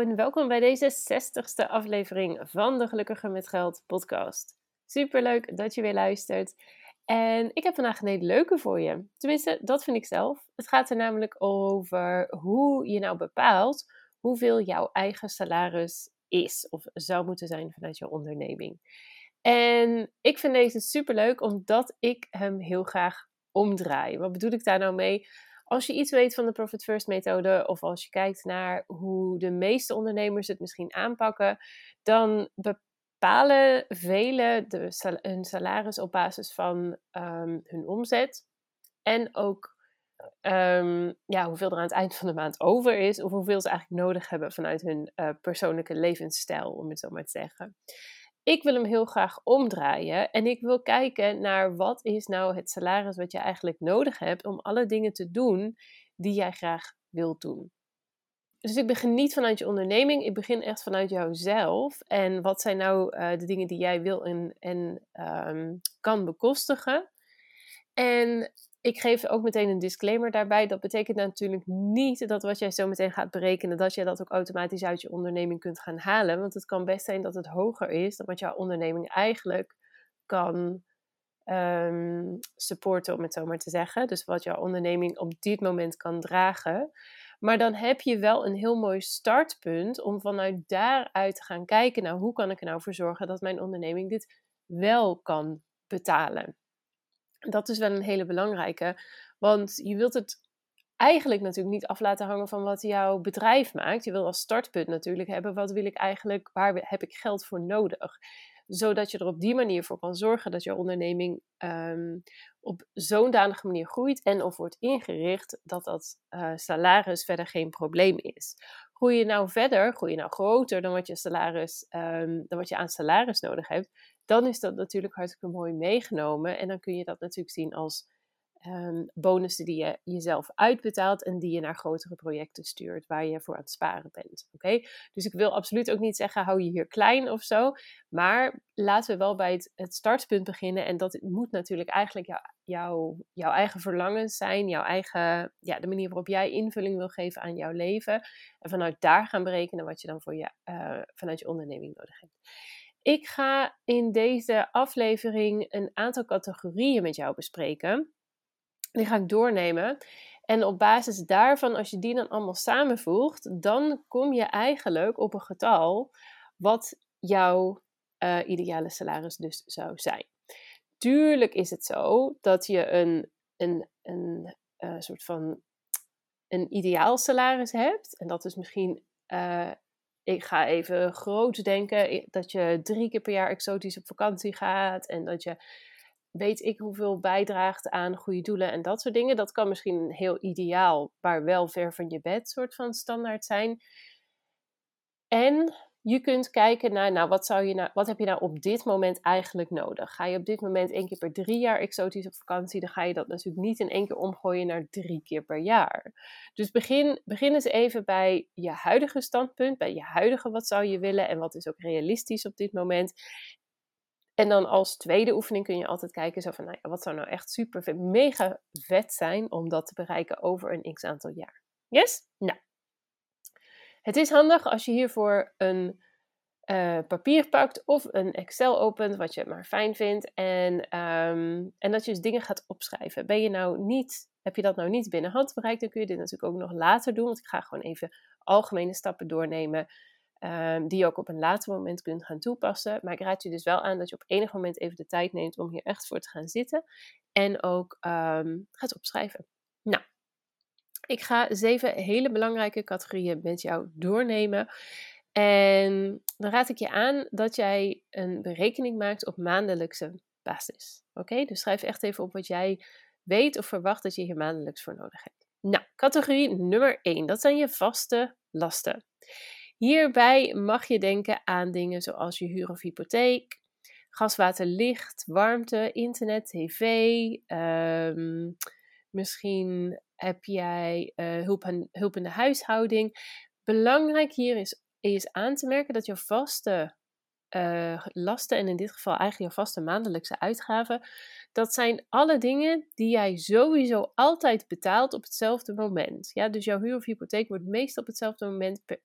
En welkom bij deze 60ste aflevering van de Gelukkiger met Geld podcast. Super leuk dat je weer luistert. En ik heb vandaag een hele leuke voor je. Tenminste, dat vind ik zelf. Het gaat er namelijk over hoe je nou bepaalt hoeveel jouw eigen salaris is of zou moeten zijn vanuit jouw onderneming. En ik vind deze super leuk omdat ik hem heel graag omdraai. Wat bedoel ik daar nou mee? Als je iets weet van de Profit First methode of als je kijkt naar hoe de meeste ondernemers het misschien aanpakken, dan bepalen velen de, hun salaris op basis van ehm, hun omzet en ook um, ja, hoeveel er aan het eind van de maand over is of hoeveel ze eigenlijk nodig hebben vanuit hun uh, persoonlijke levensstijl, om het zo maar te zeggen ik wil hem heel graag omdraaien en ik wil kijken naar wat is nou het salaris wat je eigenlijk nodig hebt om alle dingen te doen die jij graag wilt doen. Dus ik begin niet vanuit je onderneming, ik begin echt vanuit jouzelf. En wat zijn nou uh, de dingen die jij wil en, en um, kan bekostigen? En ik geef ook meteen een disclaimer daarbij. Dat betekent natuurlijk niet dat wat jij zo meteen gaat berekenen, dat je dat ook automatisch uit je onderneming kunt gaan halen. Want het kan best zijn dat het hoger is dan wat jouw onderneming eigenlijk kan um, supporten, om het zo maar te zeggen. Dus wat jouw onderneming op dit moment kan dragen. Maar dan heb je wel een heel mooi startpunt om vanuit daaruit te gaan kijken, nou hoe kan ik er nou voor zorgen dat mijn onderneming dit wel kan betalen dat is wel een hele belangrijke. Want je wilt het eigenlijk natuurlijk niet af laten hangen van wat jouw bedrijf maakt. Je wil als startpunt natuurlijk hebben, wat wil ik eigenlijk, waar heb ik geld voor nodig? Zodat je er op die manier voor kan zorgen dat je onderneming um, op zo'n danige manier groeit en of wordt ingericht dat dat uh, salaris verder geen probleem is. Groei je nou verder, groei je nou groter dan wat je, salaris, um, dan wat je aan salaris nodig hebt, dan is dat natuurlijk hartstikke mooi meegenomen. En dan kun je dat natuurlijk zien als um, bonussen die je jezelf uitbetaalt en die je naar grotere projecten stuurt waar je voor aan het sparen bent. Oké? Dus ik wil absoluut ook niet zeggen hou je hier klein of zo, maar laten we wel bij het, startpunt beginnen. En dat moet natuurlijk eigenlijk jou, jou, jouw eigen verlangens zijn, jouw eigen, ja, de manier waarop jij invulling wil geven aan jouw leven. En vanuit daar gaan berekenen wat je dan voor je, uh, vanuit je onderneming nodig hebt. Ik ga in deze aflevering een aantal categorieën met jou bespreken. Die ga ik doornemen. En op basis daarvan, als je die dan allemaal samenvoegt, dan kom je eigenlijk op een getal wat jouw uh, ideale salaris dus zou zijn. Tuurlijk is het zo dat je een, een, een uh, soort van een ideaal salaris hebt. En dat is misschien uh, ik ga even groot denken, dat je drie keer per jaar exotisch op vakantie gaat en dat je weet ik hoeveel bijdraagt aan goede doelen en dat soort dingen. Dat kan misschien heel ideaal, maar wel ver van je bed soort van standaard zijn. En je kunt kijken naar, nou, wat, zou je nou, wat heb je nou op dit moment eigenlijk nodig? Ga je op dit moment één keer per drie jaar exotisch op vakantie, dan ga je dat natuurlijk niet in één keer omgooien naar drie keer per jaar. Dus begin, begin eens even bij je huidige standpunt, bij je huidige wat zou je willen en wat is ook realistisch op dit moment. En dan als tweede oefening kun je altijd kijken zo van, nou ja, wat zou nou echt super mega vet zijn om dat te bereiken over een x aantal jaar. Yes? Nou, het is handig als je hiervoor een uh, papier pakt of een Excel opent, wat je maar fijn vindt. En, um, en dat je dus dingen gaat opschrijven. Ben je nou niet, heb je dat nou niet binnen handbereik, dan kun je dit natuurlijk ook nog later doen. Want ik ga gewoon even algemene stappen doornemen. Um, die je ook op een later moment kunt gaan toepassen. Maar ik raad je dus wel aan dat je op enig moment even de tijd neemt om hier echt voor te gaan zitten. En ook um, gaat opschrijven. Nou, ik ga zeven hele belangrijke categorieën met jou doornemen. En dan raad ik je aan dat jij een berekening maakt op maandelijkse basis. Oké, dus schrijf echt even op wat jij weet of verwacht dat je hier maandelijks voor nodig hebt. Nou, categorie nummer 1, dat zijn je vaste lasten. Hierbij mag je denken aan dingen zoals je huur of hypotheek, gas, water, licht, warmte, internet, tv. Ehm, misschien heb jij uh, hulp, hulp in de huishouding. Belangrijk hier is, is aan te merken dat je vaste uh, lasten, en in dit geval eigenlijk je vaste maandelijkse uitgaven, dat zijn alle dingen die jij sowieso altijd betaalt op hetzelfde moment. Ja, dus jouw huur of hypotheek wordt meestal op hetzelfde moment per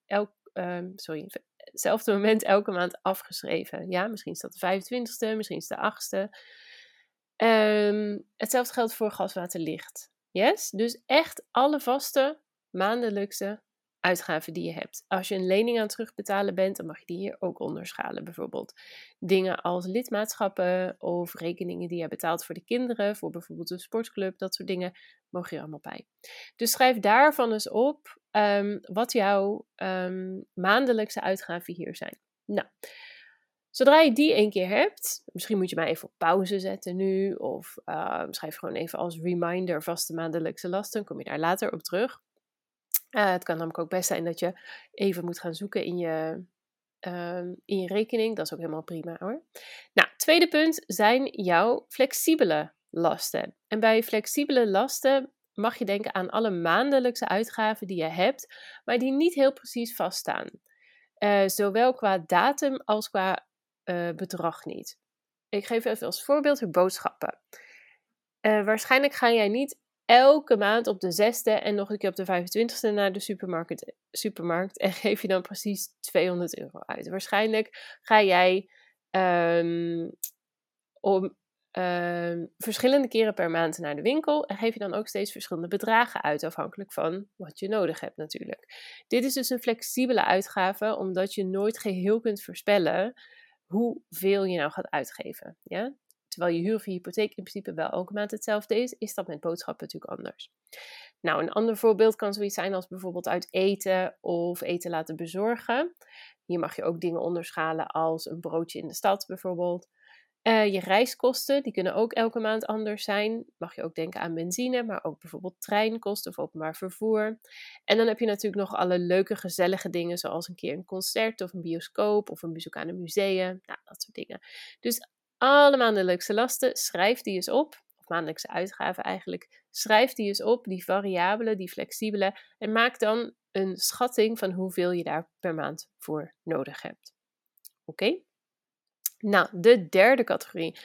uh, sorry, hetzelfde moment elke maand afgeschreven. Ja, misschien is dat de 25ste, misschien is de 8ste. Um, ehm, hetzelfde geldt voor gas, water, licht. Yes? Dus echt alle vaste maandelijkse uitgaven die je hebt. Als je een lening aan het terugbetalen bent, dan mag je die hier ook onderschalen. Bijvoorbeeld dingen als lidmaatschappen of rekeningen die je betaalt voor de kinderen, voor bijvoorbeeld een sportclub, dat soort dingen, mogen je er allemaal bij. Dus schrijf daarvan eens op um, wat jouw um, maandelijkse uitgaven hier zijn. Nou, zodra je die één keer hebt, misschien moet je maar even op pauze zetten nu, of uh, schrijf gewoon even als reminder vaste maandelijkse lasten, kom je daar later op terug. Uh, het kan namelijk ook best zijn dat je even moet gaan zoeken in je, uh, in je rekening. Dat is ook helemaal prima hoor. Nou, tweede punt zijn jouw flexibele lasten. En bij flexibele lasten mag je denken aan alle maandelijkse uitgaven die je hebt, maar die niet heel precies vaststaan. Uh, zowel qua datum als qua uh, bedrag niet. Ik geef even als voorbeeld de boodschappen. Waarschijnlijk ga jij niet elke maand op de zesde en nog een keer op de 25ste naar de supermarkt, supermarkt en geef je dan precies 200 euro uit. Waarschijnlijk ga jij um, om, um, verschillende keren per maand naar de winkel en geef je dan ook steeds verschillende bedragen uit, afhankelijk van wat je nodig hebt natuurlijk. Dit is dus een flexibele uitgave, omdat je nooit geheel kunt voorspellen hoeveel je nou gaat uitgeven. Ja? Terwijl je huur of je hypotheek in principe wel elke maand hetzelfde is, is dat met boodschappen natuurlijk anders. Nou, een ander voorbeeld kan zoiets zijn als bijvoorbeeld uit eten of eten laten bezorgen. Hier mag je ook dingen onderschalen als een broodje in de stad bijvoorbeeld. Uh, je reiskosten, die kunnen ook elke maand anders zijn. Mag je ook denken aan benzine, maar ook bijvoorbeeld treinkosten of openbaar vervoer. En dan heb je natuurlijk nog alle leuke, gezellige dingen, zoals een keer een concert of een bioscoop of een bezoek aan een museum. Nou, dat soort dingen. Dus alle maandelijkse lasten, schrijf die eens op. Of maandelijkse uitgaven eigenlijk. Schrijf die eens op, die variabele, die flexibele. En maak dan een schatting van hoeveel je daar per maand voor nodig hebt. Oké? Nou, de derde categorie.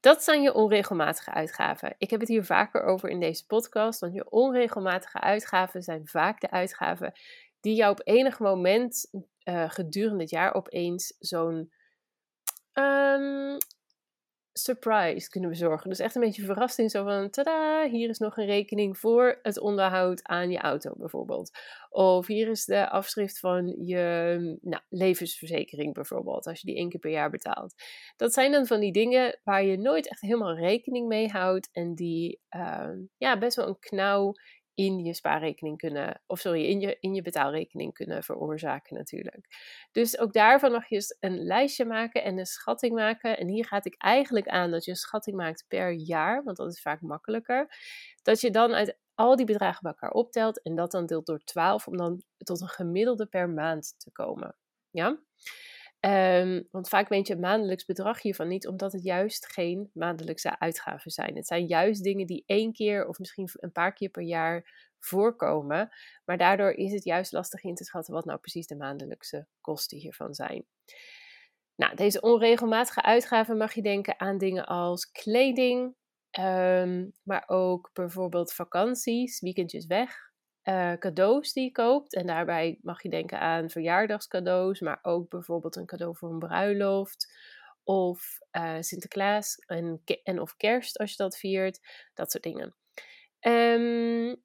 Dat zijn je onregelmatige uitgaven. Ik heb het hier vaker over in deze podcast, want je onregelmatige uitgaven zijn vaak de uitgaven die jou op enig moment uh, gedurende het jaar opeens zo'n um, surprise kunnen bezorgen. Dus echt een beetje verrassing. Zo van, tada, hier is nog een rekening voor het onderhoud aan je auto bijvoorbeeld. Of hier is de afschrift van je nou, levensverzekering bijvoorbeeld. Als je die één keer per jaar betaalt. Dat zijn dan van die dingen waar je nooit echt helemaal rekening mee houdt. En die uh, ja, best wel een knauw in je spaarrekening kunnen, of sorry, in je, in je betaalrekening kunnen veroorzaken natuurlijk. Dus ook daarvan mag je eens een lijstje maken en een schatting maken. En hier gaat ik eigenlijk aan dat je een schatting maakt per jaar, want dat is vaak makkelijker. Dat je dan uit al die bedragen bij elkaar optelt en dat dan deelt door 12 om dan tot een gemiddelde per maand te komen. Ja? Um, want vaak weet je het maandelijks bedrag hiervan niet, omdat het juist geen maandelijkse uitgaven zijn. Het zijn juist dingen die één keer of misschien een paar keer per jaar voorkomen. Maar daardoor is het juist lastig in te schatten wat nou precies de maandelijkse kosten hiervan zijn. Nou, deze onregelmatige uitgaven mag je denken aan dingen als kleding, um, maar ook bijvoorbeeld vakanties, weekendjes weg, uh, cadeaus die je koopt. En daarbij mag je denken aan verjaardagscadeaus, maar ook bijvoorbeeld een cadeau voor een bruiloft. Of uh, Sinterklaas en, en of kerst als je dat viert. Dat soort dingen. Um,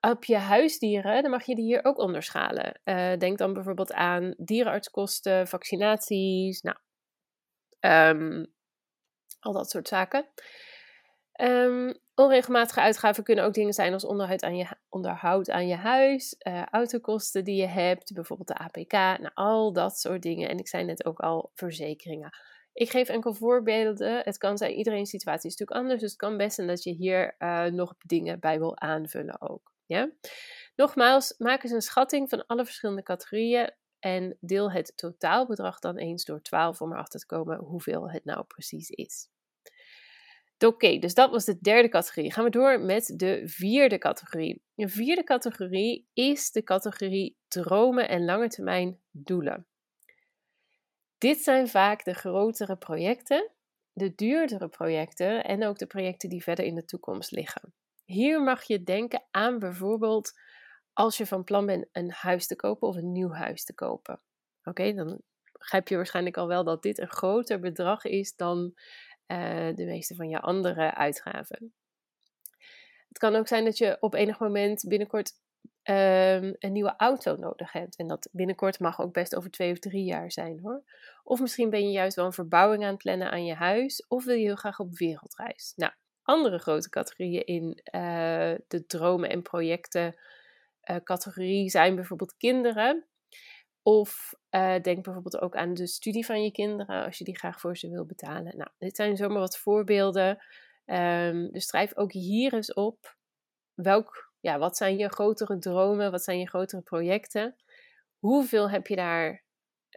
op je huisdieren, dan mag je die hier ook onderschalen. Uh, denk dan bijvoorbeeld aan dierenartskosten, vaccinaties, nou, um, al dat soort zaken. Um, Onregelmatige uitgaven kunnen ook dingen zijn als onderhoud aan je, onderhoud aan je huis, uh, autokosten die je hebt, bijvoorbeeld de APK, nou, al dat soort dingen. En ik zei net ook al verzekeringen. Ik geef enkel voorbeelden. Het kan zijn, iedereen's situatie is natuurlijk anders, dus het kan best zijn dat je hier uh, nog dingen bij wil aanvullen ook. Ja? Nogmaals, maak eens een schatting van alle verschillende categorieën en deel het totaalbedrag dan eens door 12 om erachter te komen hoeveel het nou precies is. Oké, dus dat was de derde categorie. Gaan we door met de vierde categorie. De vierde categorie is de categorie dromen en lange termijn doelen. Dit zijn vaak de grotere projecten, de duurdere projecten en ook de projecten die verder in de toekomst liggen. Hier mag je denken aan bijvoorbeeld als je van plan bent een huis te kopen of een nieuw huis te kopen. Oké, dan begrijp je waarschijnlijk al wel dat dit een groter bedrag is dan uh, de meeste van je andere uitgaven. Het kan ook zijn dat je op enig moment binnenkort um, een nieuwe auto nodig hebt. En dat binnenkort mag ook best over twee of drie jaar zijn hoor. Of misschien ben je juist wel een verbouwing aan het plannen aan je huis. Of wil je heel graag op wereldreis. Nou, andere grote categorieën in uh, de dromen en projecten uh, categorie zijn bijvoorbeeld kinderen. Of uh, denk bijvoorbeeld ook aan de studie van je kinderen, als je die graag voor ze wil betalen. Nou, dit zijn zomaar wat voorbeelden. Um, dus schrijf ook hier eens op welk, ja, wat zijn je grotere dromen, wat zijn je grotere projecten. Hoeveel heb je daar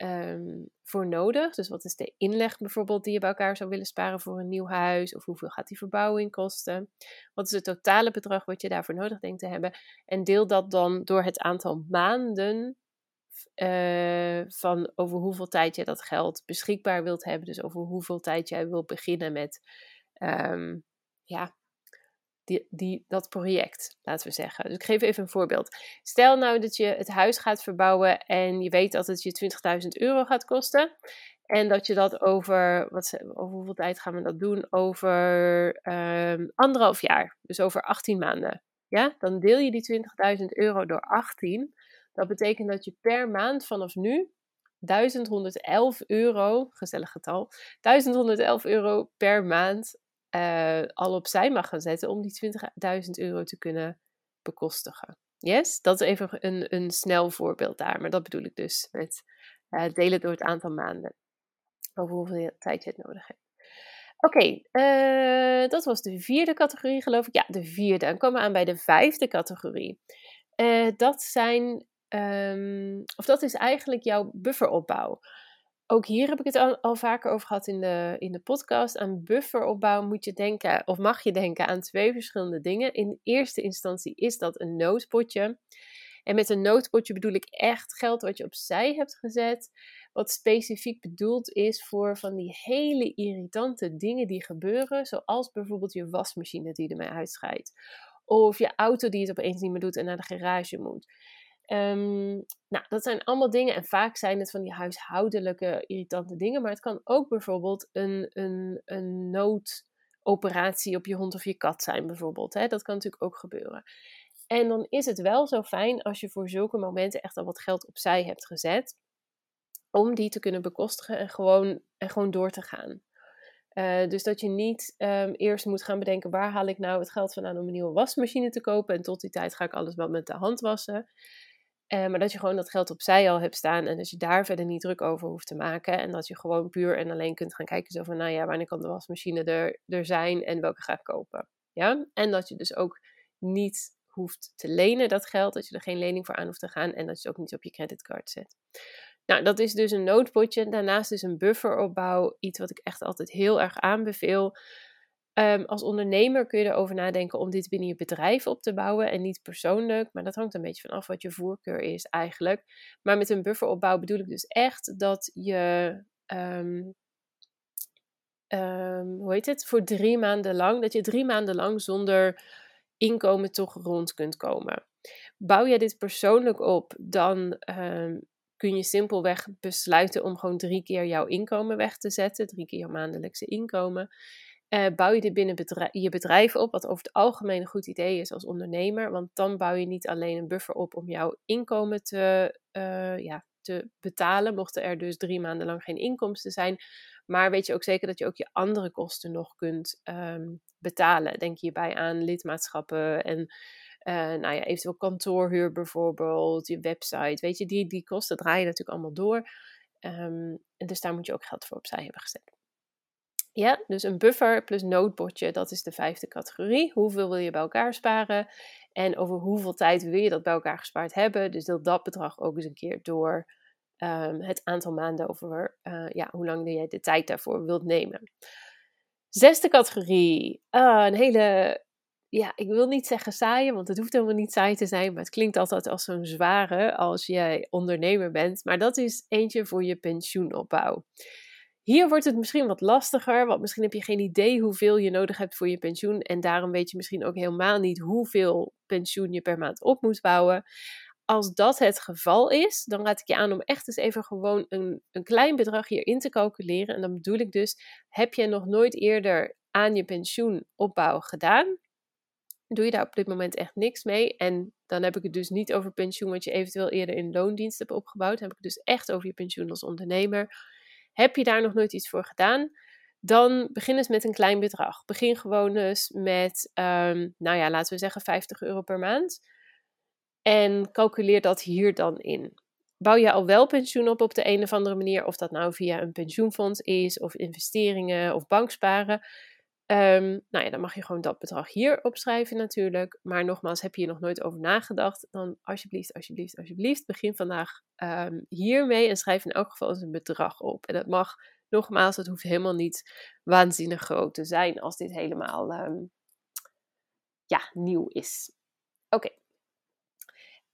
um, voor nodig? Dus wat is de inleg bijvoorbeeld die je bij elkaar zou willen sparen voor een nieuw huis? Of hoeveel gaat die verbouwing kosten? Wat is het totale bedrag wat je daarvoor nodig denkt te hebben? En deel dat dan door het aantal maanden uh, van over hoeveel tijd je dat geld beschikbaar wilt hebben. Dus over hoeveel tijd jij wilt beginnen met um, ja, die, die, dat project, laten we zeggen. Dus ik geef even een voorbeeld. Stel nou dat je het huis gaat verbouwen en je weet dat het je 20.000 euro gaat kosten. En dat je dat over, wat, over hoeveel tijd gaan we dat doen? Over um, anderhalf jaar, dus over 18 maanden. Ja, dan deel je die 20.000 euro door 18. Dat betekent dat je per maand vanaf nu 1111 euro, gezellig getal, 1111 euro per maand uh, al opzij mag gaan zetten om die 20.000 euro te kunnen bekostigen. Yes, dat is even een, een snel voorbeeld daar, maar dat bedoel ik dus met uh, delen door het aantal maanden. Over hoeveel tijd je het nodig hebt. Oké, eh, dat was de vierde categorie, geloof ik. Ja, de vierde. Dan komen we aan bij de vijfde categorie. Dat zijn Um, of dat is eigenlijk jouw bufferopbouw. Ook hier heb ik het al, al, vaker over gehad in de, in de podcast. Aan bufferopbouw moet je denken, of mag je denken aan twee verschillende dingen. In eerste instantie is dat een noodpotje. En met een noodpotje bedoel ik echt geld wat je opzij hebt gezet. Wat specifiek bedoeld is voor van die hele irritante dingen die gebeuren. Zoals bijvoorbeeld je wasmachine die ermee uitscheidt. Of je auto die het opeens niet meer doet en naar de garage moet. Um, nou, dat zijn allemaal dingen en vaak zijn het van die huishoudelijke irritante dingen, maar het kan ook bijvoorbeeld een, een, een noodoperatie op je hond of je kat zijn, bijvoorbeeld. Hè? Dat kan natuurlijk ook gebeuren. En dan is het wel zo fijn als je voor zulke momenten echt al wat geld opzij hebt gezet, om die te kunnen bekostigen en gewoon, en gewoon door te gaan. Uh, dus dat je niet um, eerst moet gaan bedenken waar haal ik nou het geld vandaan om een nieuwe wasmachine te kopen en tot die tijd ga ik alles wel met de hand wassen. Uh, maar dat je gewoon dat geld opzij al hebt staan en dat je daar verder niet druk over hoeft te maken. En dat je gewoon puur en alleen kunt gaan kijken zo van, nou ja, wanneer kan de wasmachine er, er zijn en welke ga ik kopen. Ja? En dat je dus ook niet hoeft te lenen dat geld, dat je er geen lening voor aan hoeft te gaan en dat je het ook niet op je creditcard zet. Nou, dat is dus een noodpotje. Daarnaast is een bufferopbouw iets wat ik echt altijd heel erg aanbeveel. Um, als ondernemer kun je erover nadenken om dit binnen je bedrijf op te bouwen en niet persoonlijk. Maar dat hangt een beetje vanaf wat je voorkeur is eigenlijk. Maar met een bufferopbouw bedoel ik dus echt dat je, um, um, hoe heet het, voor drie maanden lang, dat je drie maanden lang zonder inkomen toch rond kunt komen. Bouw je dit persoonlijk op, dan kun je simpelweg besluiten om gewoon drie keer jouw inkomen weg te zetten, drie keer jouw maandelijkse inkomen. Uh, bouw je dit binnen je bedrijf op, wat over het algemeen een goed idee is als ondernemer. Want dan bouw je niet alleen een buffer op om jouw inkomen te, uh, ja, te betalen, mochten er dus drie maanden lang geen inkomsten zijn. Maar weet je ook zeker dat je ook je andere kosten nog kunt ehm, betalen. Denk hierbij aan lidmaatschappen en uh, nou ja, eventueel kantoorhuur bijvoorbeeld, je website. Weet je, die, die kosten draaien natuurlijk allemaal door. Ehm, en dus daar moet je ook geld voor opzij hebben gezet. Ja, dus een buffer plus noodbotje, dat is de vijfde categorie. Hoeveel wil je bij elkaar sparen? En over hoeveel tijd wil je dat bij elkaar gespaard hebben? Dus deel dat bedrag ook eens een keer door um, het aantal maanden over uh, ja, hoe lang jij de tijd daarvoor wilt nemen. Zesde categorie, uh, een hele, ja, ik wil niet zeggen saaie, want het hoeft helemaal niet saai te zijn, maar het klinkt altijd als zo'n zware als jij ondernemer bent. Maar dat is eentje voor je pensioenopbouw. Hier wordt het misschien wat lastiger, want misschien heb je geen idee hoeveel je nodig hebt voor je pensioen. En daarom weet je misschien ook helemaal niet hoeveel pensioen je per maand op moet bouwen. Als dat het geval is, dan raad ik je aan om echt eens even gewoon een, een klein bedrag hierin te calculeren. En dan bedoel ik dus, heb je nog nooit eerder aan je pensioenopbouw gedaan? Doe je daar op dit moment echt niks mee? En dan heb ik het dus niet over pensioen wat je eventueel eerder in loondienst hebt opgebouwd. Dan heb ik het dus echt over je pensioen als ondernemer. Heb je daar nog nooit iets voor gedaan? Dan begin eens met een klein bedrag. Begin gewoon eens met, um, nou ja, laten we zeggen 50 euro per maand. En calculeer dat hier dan in. Bouw je al wel pensioen op op de een of andere manier, of dat nou via een pensioenfonds is, of investeringen of banksparen. Um, nou ja, dan mag je gewoon dat bedrag hier opschrijven natuurlijk. Maar nogmaals, heb je hier nog nooit over nagedacht, dan alsjeblieft, alsjeblieft, alsjeblieft, begin vandaag um, hiermee en schrijf in elk geval eens een bedrag op. En dat mag, nogmaals, het hoeft helemaal niet waanzinnig groot te zijn als dit helemaal um, ja, nieuw is. Oké.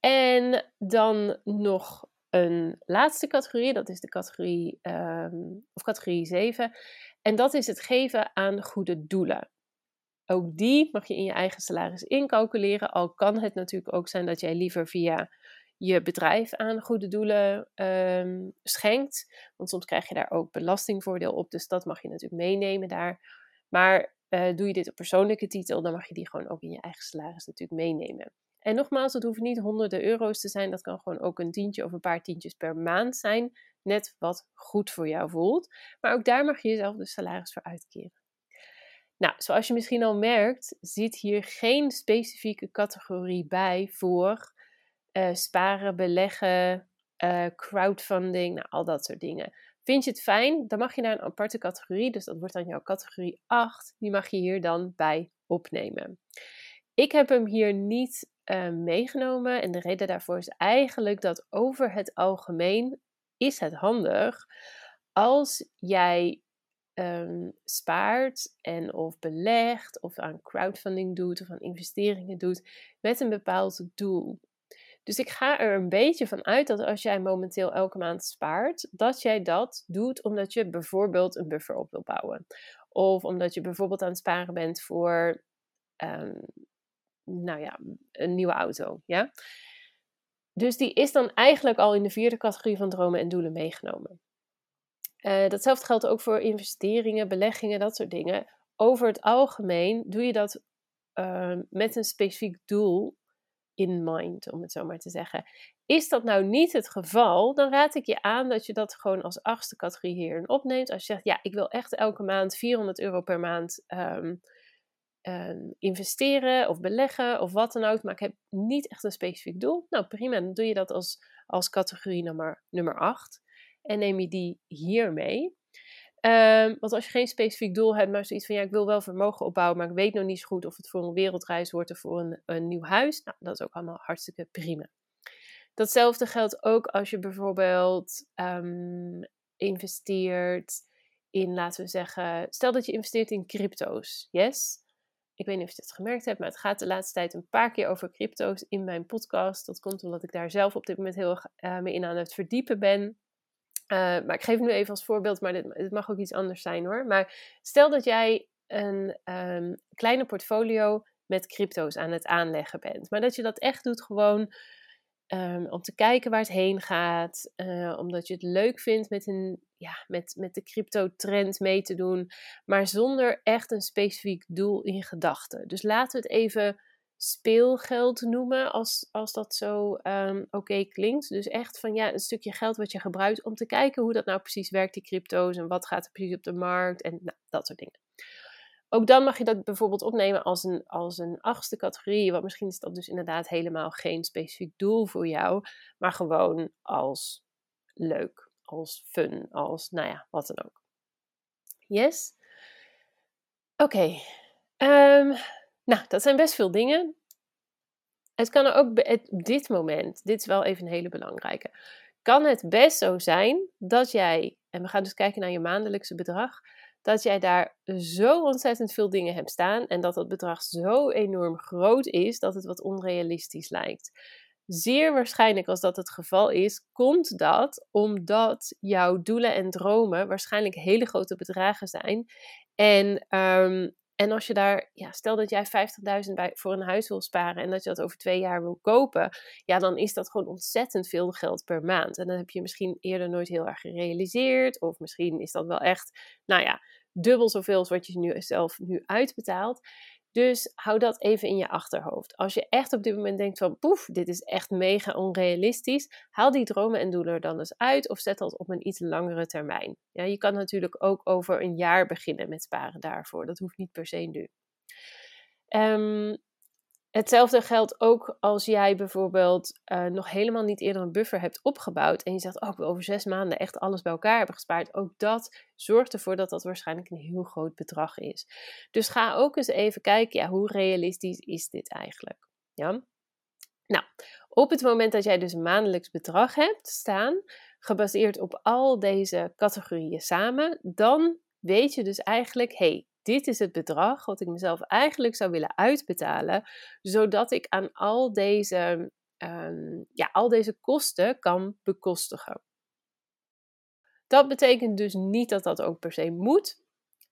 En dan nog een laatste categorie, dat is de categorie, of categorie 7. En dat is het geven aan goede doelen. Ook die mag je in je eigen salaris incalculeren. Al kan het natuurlijk ook zijn dat jij liever via je bedrijf aan goede doelen um, schenkt. Want soms krijg je daar ook belastingvoordeel op. Dus dat mag je natuurlijk meenemen daar. Maar uh, doe je dit op persoonlijke titel, dan mag je die gewoon ook in je eigen salaris natuurlijk meenemen. En nogmaals, het hoeft niet honderden euro's te zijn. Dat kan gewoon ook een tientje of een paar tientjes per maand zijn net wat goed voor jou voelt. Maar ook daar mag je jezelf de salaris voor uitkeren. Nou, zoals je misschien al merkt, zit hier geen specifieke categorie bij voor uh, sparen, beleggen, uh, crowdfunding, nou, al dat soort dingen. Vind je het fijn, dan mag je naar een aparte categorie, dus dat wordt dan jouw categorie 8, die mag je hier dan bij opnemen. Ik heb hem hier niet uh, meegenomen en de reden daarvoor is eigenlijk dat over het algemeen is het handig als jij um, spaart en of belegt of aan crowdfunding doet of aan investeringen doet met een bepaald doel. Dus ik ga er een beetje van uit dat als jij momenteel elke maand spaart, dat jij dat doet omdat je bijvoorbeeld een buffer op wil bouwen. Of omdat je bijvoorbeeld aan het sparen bent voor, um, nou ja, een nieuwe auto. Ja? Dus die is dan eigenlijk al in de vierde categorie van dromen en doelen meegenomen. Uh, datzelfde geldt ook voor investeringen, beleggingen, dat soort dingen. Over het algemeen doe je dat uh, met een specifiek doel in mind, om het zo maar te zeggen. Is dat nou niet het geval, dan raad ik je aan dat je dat gewoon als achtste categorie hierin opneemt. Als je zegt, ja, ik wil echt elke maand 400 euro per maand um, Ehm, investeren of beleggen of wat dan ook, maar ik heb niet echt een specifiek doel. Nou prima, dan doe je dat als, als categorie nummer, nummer 8 en neem je die hier mee. Um, want als je geen specifiek doel hebt, maar zoiets van ja, ik wil wel vermogen opbouwen, maar ik weet nog niet zo goed of het voor een wereldreis wordt of voor een, een nieuw huis, nou, dat is ook allemaal hartstikke prima. Datzelfde geldt ook als je bijvoorbeeld um, investeert in, laten we zeggen, stel dat je investeert in crypto's, yes? Ik weet niet of je het gemerkt hebt, maar het gaat de laatste tijd een paar keer over crypto's in mijn podcast. Dat komt omdat ik daar zelf op dit moment heel erg uh, mee in aan het verdiepen ben. Uh, maar ik geef nu even als voorbeeld, maar dit, mag ook iets anders zijn hoor. Maar stel dat jij een um, kleine portfolio met crypto's aan het aanleggen bent. Maar dat je dat echt doet gewoon um, om te kijken waar het heen gaat. Uh, omdat je het leuk vindt met een ja, met, met de crypto-trend mee te doen, maar zonder echt een specifiek doel in gedachten. Dus laten we het even speelgeld noemen, als, als dat zo ehm, oké klinkt. Dus echt van ja, een stukje geld wat je gebruikt om te kijken hoe dat nou precies werkt, die crypto's, en wat gaat er precies op de markt en nou, dat soort dingen. Ook dan mag je dat bijvoorbeeld opnemen als een, als een achtste categorie, want misschien is dat dus inderdaad helemaal geen specifiek doel voor jou, maar gewoon als leuk, als fun, als nou ja, wat dan ook. Yes? Oké. Ehm, nou, dat zijn best veel dingen. Het kan ook op dit moment, dit is wel even een hele belangrijke, kan het best zo zijn dat jij, en we gaan dus kijken naar je maandelijkse bedrag, dat jij daar zo ontzettend veel dingen hebt staan en dat dat bedrag zo enorm groot is dat het wat onrealistisch lijkt. Zeer waarschijnlijk als dat het geval is, komt dat omdat jouw doelen en dromen waarschijnlijk hele grote bedragen zijn. En, ehm, en als je daar, ja, stel dat jij 50.000 voor een huis wil sparen en dat je dat over twee jaar wil kopen, ja, dan is dat gewoon ontzettend veel geld per maand. En dan heb je misschien eerder nooit heel erg gerealiseerd, of misschien is dat wel echt, nou ja, dubbel zoveel als wat je nu zelf nu uitbetaalt. Dus hou dat even in je achterhoofd. Als je echt op dit moment denkt van poef, dit is echt mega onrealistisch, haal die dromen en doelen er dan eens uit of zet dat op een iets langere termijn. Ja, je kan natuurlijk ook over een jaar beginnen met sparen daarvoor. Dat hoeft niet per se nu. Um, Hetzelfde geldt ook als jij bijvoorbeeld uh, nog helemaal niet eerder een buffer hebt opgebouwd en je zegt, oh, ik over zes maanden echt alles bij elkaar hebben gespaard. Ook dat zorgt ervoor dat dat waarschijnlijk een heel groot bedrag is. Dus ga ook eens even kijken, ja, hoe realistisch is dit eigenlijk? Ja? Nou, op het moment dat jij dus een maandelijks bedrag hebt staan, gebaseerd op al deze categorieën samen, dan weet je dus eigenlijk, hey, dit is het bedrag wat ik mezelf eigenlijk zou willen uitbetalen, zodat ik aan al deze, ehm, ja, al deze kosten kan bekostigen. Dat betekent dus niet dat dat ook per se moet,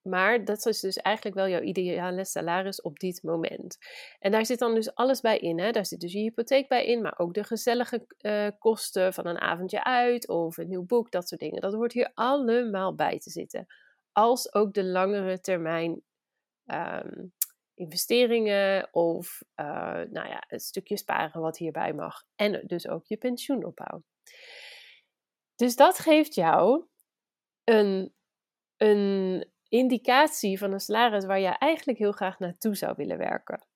maar dat is dus eigenlijk wel jouw ideale salaris op dit moment. En daar zit dan dus alles bij in. Hè? Daar zit dus je hypotheek bij in, maar ook de gezellige uh, kosten van een avondje uit of een nieuw boek, dat soort dingen. Dat hoort hier allemaal bij te zitten als ook de langere termijn ehm, investeringen of uh, nou ja, het stukje sparen wat hierbij mag. En dus ook je pensioenopbouw. Dus dat geeft jou een, een indicatie van een salaris waar je eigenlijk heel graag naartoe zou willen werken.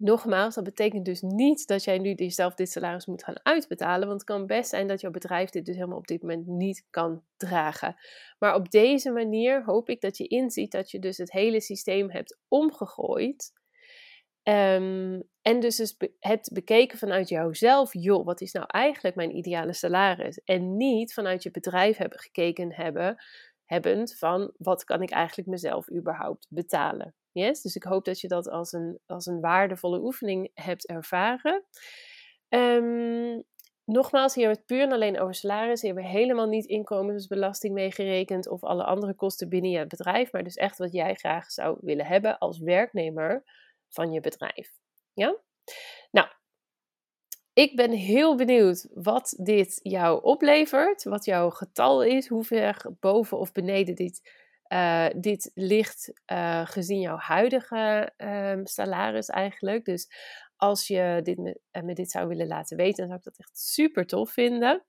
Nogmaals, dat betekent dus niet dat jij nu jezelf dit salaris moet gaan uitbetalen. Want het kan best zijn dat jouw bedrijf dit dus helemaal op dit moment niet kan dragen. Maar op deze manier hoop ik dat je inziet dat je dus het hele systeem hebt omgegooid. Um, en dus, dus hebt bekeken vanuit jouzelf, joh, wat is nou eigenlijk mijn ideale salaris? En niet vanuit je bedrijf hebben gekeken hebben, hebbend van wat kan ik eigenlijk mezelf überhaupt betalen. Dus ik hoop dat je dat als een, als een waardevolle oefening hebt ervaren. Um, nogmaals, hier hebben we het puur en alleen over salaris. Hier hebben we helemaal niet inkomensbelasting meegerekend of alle andere kosten binnen je bedrijf. Maar dus echt wat jij graag zou willen hebben als werknemer van je bedrijf. Ja? Nou, ik ben heel benieuwd wat dit jou oplevert. Wat jouw getal is. Hoe ver boven of beneden dit uh, dit ligt uh, gezien jouw huidige um, salaris eigenlijk. Dus als je dit me, uh, me, dit zou willen laten weten, dan zou ik dat echt super tof vinden.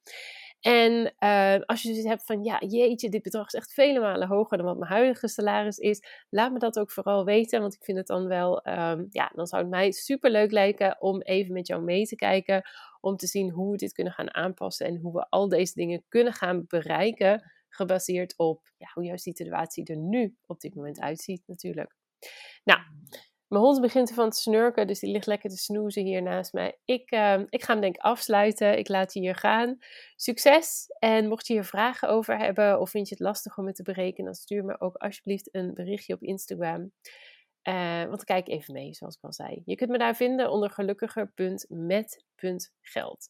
En ehm, als je dus hebt van, ja, jeetje, dit bedrag is echt vele malen hoger dan wat mijn huidige salaris is, laat me dat ook vooral weten, want ik vind het dan wel, um, ja, dan zou het mij super leuk lijken om even met jou mee te kijken, om te zien hoe we dit kunnen gaan aanpassen en hoe we al deze dingen kunnen gaan bereiken gebaseerd op ja, hoe jouw situatie er nu op dit moment uitziet natuurlijk. Nou, mijn hond begint ervan te snurken, dus die ligt lekker te snoezen hier naast mij. Ik, uh, ik ga hem denk ik afsluiten. Ik laat je hier gaan. Succes! En mocht je hier vragen over hebben of vind je het lastig om het te berekenen, dan stuur me ook alsjeblieft een berichtje op Instagram. Uh, want kijk even mee, zoals ik al zei. Je kunt me daar vinden onder gelukkiger.met.geld.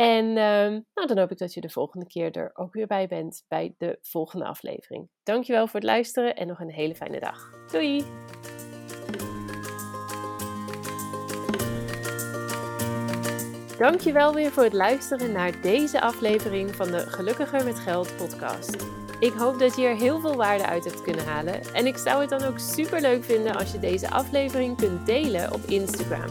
En uh, nou, dan hoop ik dat je de volgende keer er ook weer bij bent bij de volgende aflevering. Dankjewel voor het luisteren en nog een hele fijne dag. Doei! Dankjewel weer voor het luisteren naar deze aflevering van de Gelukkiger met Geld podcast. Ik hoop dat je er heel veel waarde uit hebt kunnen halen. En ik zou het dan ook super leuk vinden als je deze aflevering kunt delen op Instagram.